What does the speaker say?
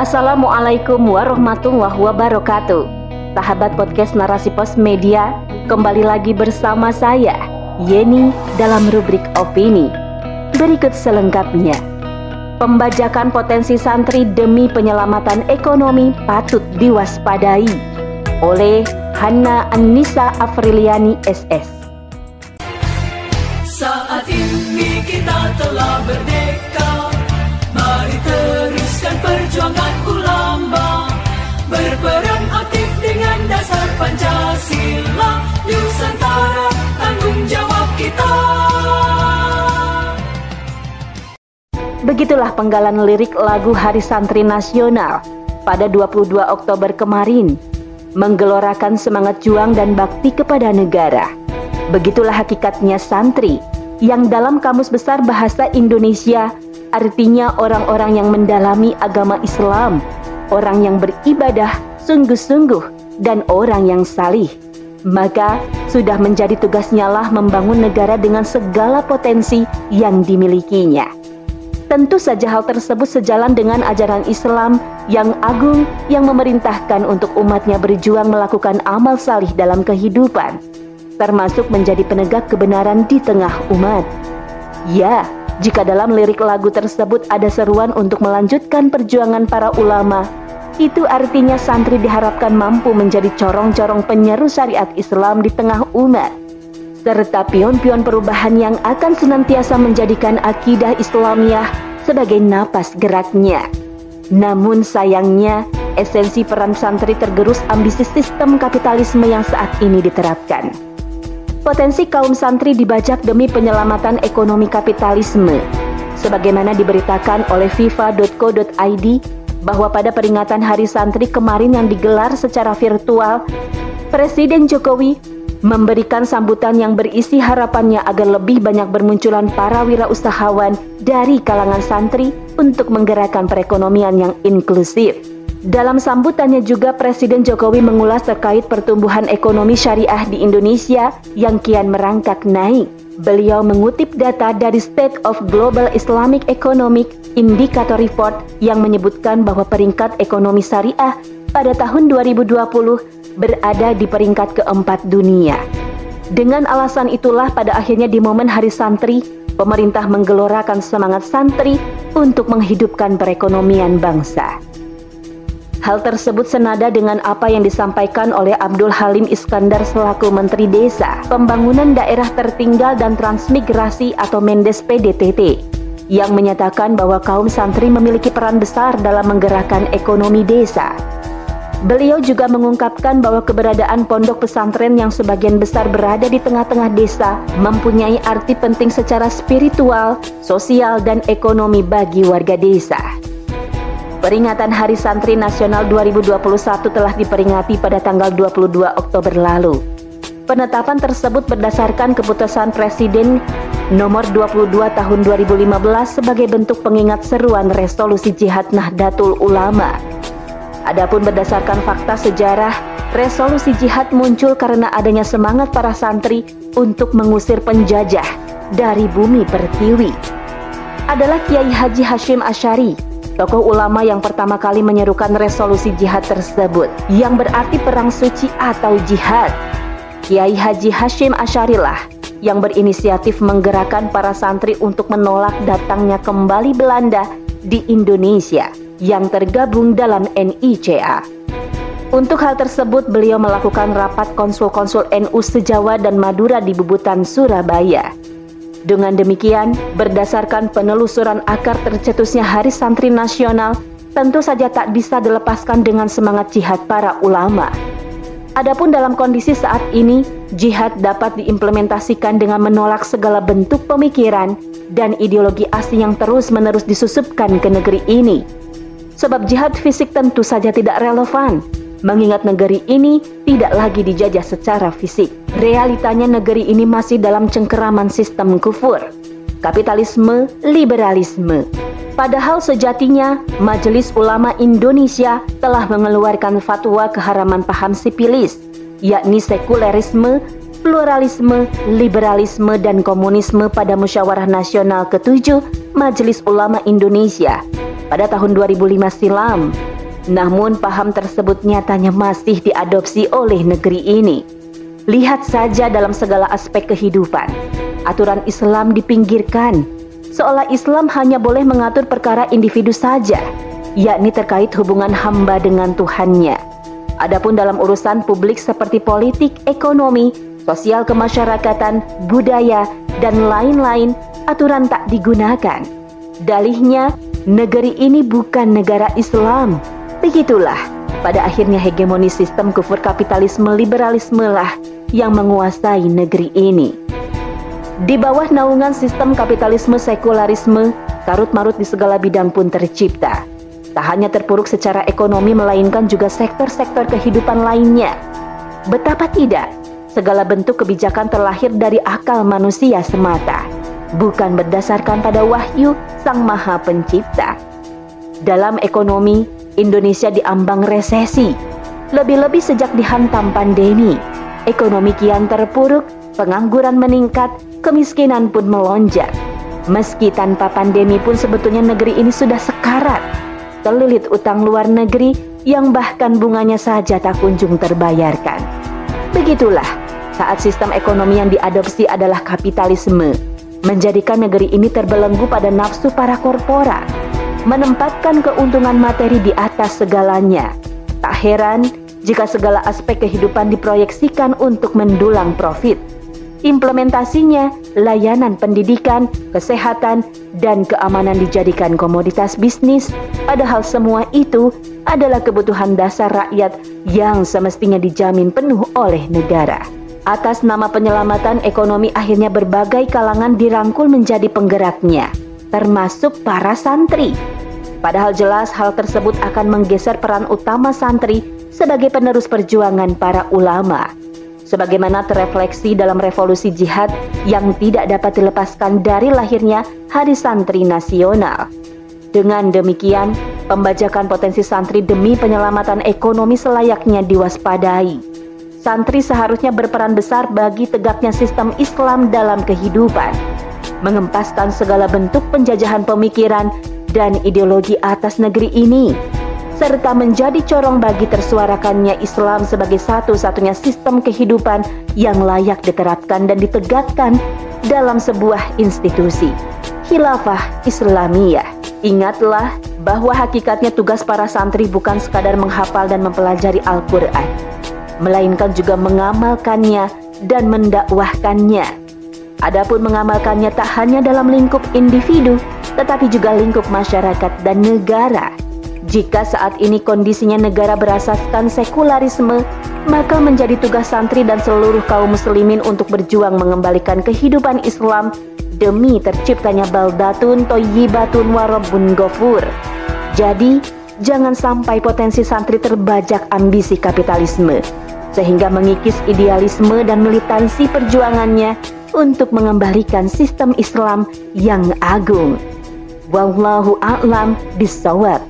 Assalamualaikum warahmatullahi wabarakatuh. Sahabat podcast Narasi Pos Media, kembali lagi bersama saya, Yeni dalam rubrik opini. Berikut selengkapnya. Pembajakan potensi santri demi penyelamatan ekonomi patut diwaspadai oleh Hanna Anissa Afriliani SS. Saat ini kita telah berdeka teruskan perjuangan ulama Berperan aktif dengan dasar Pancasila Nusantara tanggung jawab kita Begitulah penggalan lirik lagu Hari Santri Nasional pada 22 Oktober kemarin menggelorakan semangat juang dan bakti kepada negara. Begitulah hakikatnya santri yang dalam Kamus Besar Bahasa Indonesia artinya orang-orang yang mendalami agama Islam, orang yang beribadah sungguh-sungguh dan orang yang salih. Maka sudah menjadi tugasnya lah membangun negara dengan segala potensi yang dimilikinya. Tentu saja hal tersebut sejalan dengan ajaran Islam yang agung yang memerintahkan untuk umatnya berjuang melakukan amal salih dalam kehidupan, termasuk menjadi penegak kebenaran di tengah umat. Ya, jika dalam lirik lagu tersebut ada seruan untuk melanjutkan perjuangan para ulama, itu artinya santri diharapkan mampu menjadi corong-corong penyeru syariat Islam di tengah umat serta pion-pion perubahan yang akan senantiasa menjadikan akidah Islamiyah sebagai napas geraknya. Namun sayangnya, esensi peran santri tergerus ambisi sistem kapitalisme yang saat ini diterapkan. Potensi kaum santri dibajak demi penyelamatan ekonomi kapitalisme. Sebagaimana diberitakan oleh fifa.co.id bahwa pada peringatan Hari Santri kemarin yang digelar secara virtual, Presiden Jokowi memberikan sambutan yang berisi harapannya agar lebih banyak bermunculan para wirausahawan dari kalangan santri untuk menggerakkan perekonomian yang inklusif. Dalam sambutannya juga Presiden Jokowi mengulas terkait pertumbuhan ekonomi syariah di Indonesia yang kian merangkak naik. Beliau mengutip data dari State of Global Islamic Economic Indicator Report yang menyebutkan bahwa peringkat ekonomi syariah pada tahun 2020 berada di peringkat keempat dunia. Dengan alasan itulah pada akhirnya di momen Hari Santri, pemerintah menggelorakan semangat santri untuk menghidupkan perekonomian bangsa. Hal tersebut senada dengan apa yang disampaikan oleh Abdul Halim Iskandar selaku Menteri Desa, Pembangunan Daerah Tertinggal dan Transmigrasi atau Mendes PDTT yang menyatakan bahwa kaum santri memiliki peran besar dalam menggerakkan ekonomi desa. Beliau juga mengungkapkan bahwa keberadaan pondok pesantren yang sebagian besar berada di tengah-tengah desa mempunyai arti penting secara spiritual, sosial, dan ekonomi bagi warga desa. Peringatan Hari Santri Nasional 2021 telah diperingati pada tanggal 22 Oktober lalu. Penetapan tersebut berdasarkan keputusan Presiden nomor 22 tahun 2015 sebagai bentuk pengingat seruan resolusi jihad Nahdlatul Ulama Adapun berdasarkan fakta sejarah, resolusi jihad muncul karena adanya semangat para santri untuk mengusir penjajah dari bumi pertiwi. Adalah Kiai Haji Hashim Asyari, tokoh ulama yang pertama kali menyerukan resolusi jihad tersebut, yang berarti perang suci atau jihad. Kiai Haji Hashim Asyari lah yang berinisiatif menggerakkan para santri untuk menolak datangnya kembali Belanda di Indonesia yang tergabung dalam NICA. Untuk hal tersebut, beliau melakukan rapat konsul-konsul NU sejawa dan Madura di Bubutan, Surabaya. Dengan demikian, berdasarkan penelusuran akar tercetusnya Hari Santri Nasional, tentu saja tak bisa dilepaskan dengan semangat jihad para ulama. Adapun dalam kondisi saat ini, jihad dapat diimplementasikan dengan menolak segala bentuk pemikiran dan ideologi asing yang terus-menerus disusupkan ke negeri ini Sebab jihad fisik tentu saja tidak relevan, mengingat negeri ini tidak lagi dijajah secara fisik. Realitanya negeri ini masih dalam cengkeraman sistem kufur, kapitalisme, liberalisme. Padahal sejatinya Majelis Ulama Indonesia telah mengeluarkan fatwa keharaman paham sipilis, yakni sekulerisme, pluralisme, liberalisme, dan komunisme pada Musyawarah Nasional ke-7 Majelis Ulama Indonesia pada tahun 2005 silam Namun paham tersebut nyatanya masih diadopsi oleh negeri ini. Lihat saja dalam segala aspek kehidupan. Aturan Islam dipinggirkan, seolah Islam hanya boleh mengatur perkara individu saja, yakni terkait hubungan hamba dengan Tuhannya. Adapun dalam urusan publik seperti politik, ekonomi, sosial kemasyarakatan, budaya, dan lain-lain, aturan tak digunakan. Dalihnya, negeri ini bukan negara Islam. Begitulah, pada akhirnya hegemoni sistem kufur kapitalisme liberalisme lah yang menguasai negeri ini. Di bawah naungan sistem kapitalisme sekularisme, karut-marut di segala bidang pun tercipta. Tak hanya terpuruk secara ekonomi melainkan juga sektor-sektor kehidupan lainnya. Betapa tidak, segala bentuk kebijakan terlahir dari akal manusia semata bukan berdasarkan pada wahyu Sang Maha Pencipta. Dalam ekonomi, Indonesia diambang resesi, lebih-lebih sejak dihantam pandemi. Ekonomi kian terpuruk, pengangguran meningkat, kemiskinan pun melonjak. Meski tanpa pandemi pun sebetulnya negeri ini sudah sekarat, terlilit utang luar negeri yang bahkan bunganya saja tak kunjung terbayarkan. Begitulah saat sistem ekonomi yang diadopsi adalah kapitalisme menjadikan negeri ini terbelenggu pada nafsu para korpora, menempatkan keuntungan materi di atas segalanya. Tak heran jika segala aspek kehidupan diproyeksikan untuk mendulang profit. Implementasinya, layanan pendidikan, kesehatan, dan keamanan dijadikan komoditas bisnis, padahal semua itu adalah kebutuhan dasar rakyat yang semestinya dijamin penuh oleh negara. Atas nama penyelamatan ekonomi akhirnya berbagai kalangan dirangkul menjadi penggeraknya, termasuk para santri. Padahal jelas hal tersebut akan menggeser peran utama santri sebagai penerus perjuangan para ulama. Sebagaimana terefleksi dalam revolusi jihad yang tidak dapat dilepaskan dari lahirnya Hari Santri Nasional. Dengan demikian, pembajakan potensi santri demi penyelamatan ekonomi selayaknya diwaspadai santri seharusnya berperan besar bagi tegaknya sistem Islam dalam kehidupan, mengempaskan segala bentuk penjajahan pemikiran dan ideologi atas negeri ini, serta menjadi corong bagi tersuarakannya Islam sebagai satu-satunya sistem kehidupan yang layak diterapkan dan ditegakkan dalam sebuah institusi. Khilafah Islamiyah. Ingatlah bahwa hakikatnya tugas para santri bukan sekadar menghafal dan mempelajari Al-Quran, melainkan juga mengamalkannya dan mendakwahkannya. Adapun mengamalkannya tak hanya dalam lingkup individu, tetapi juga lingkup masyarakat dan negara. Jika saat ini kondisinya negara berasaskan sekularisme, maka menjadi tugas santri dan seluruh kaum muslimin untuk berjuang mengembalikan kehidupan Islam demi terciptanya baldatun toyibatun warobun gofur. Jadi, jangan sampai potensi santri terbajak ambisi kapitalisme sehingga mengikis idealisme dan militansi perjuangannya untuk mengembalikan sistem Islam yang agung. Wallahu a'lam bisawab.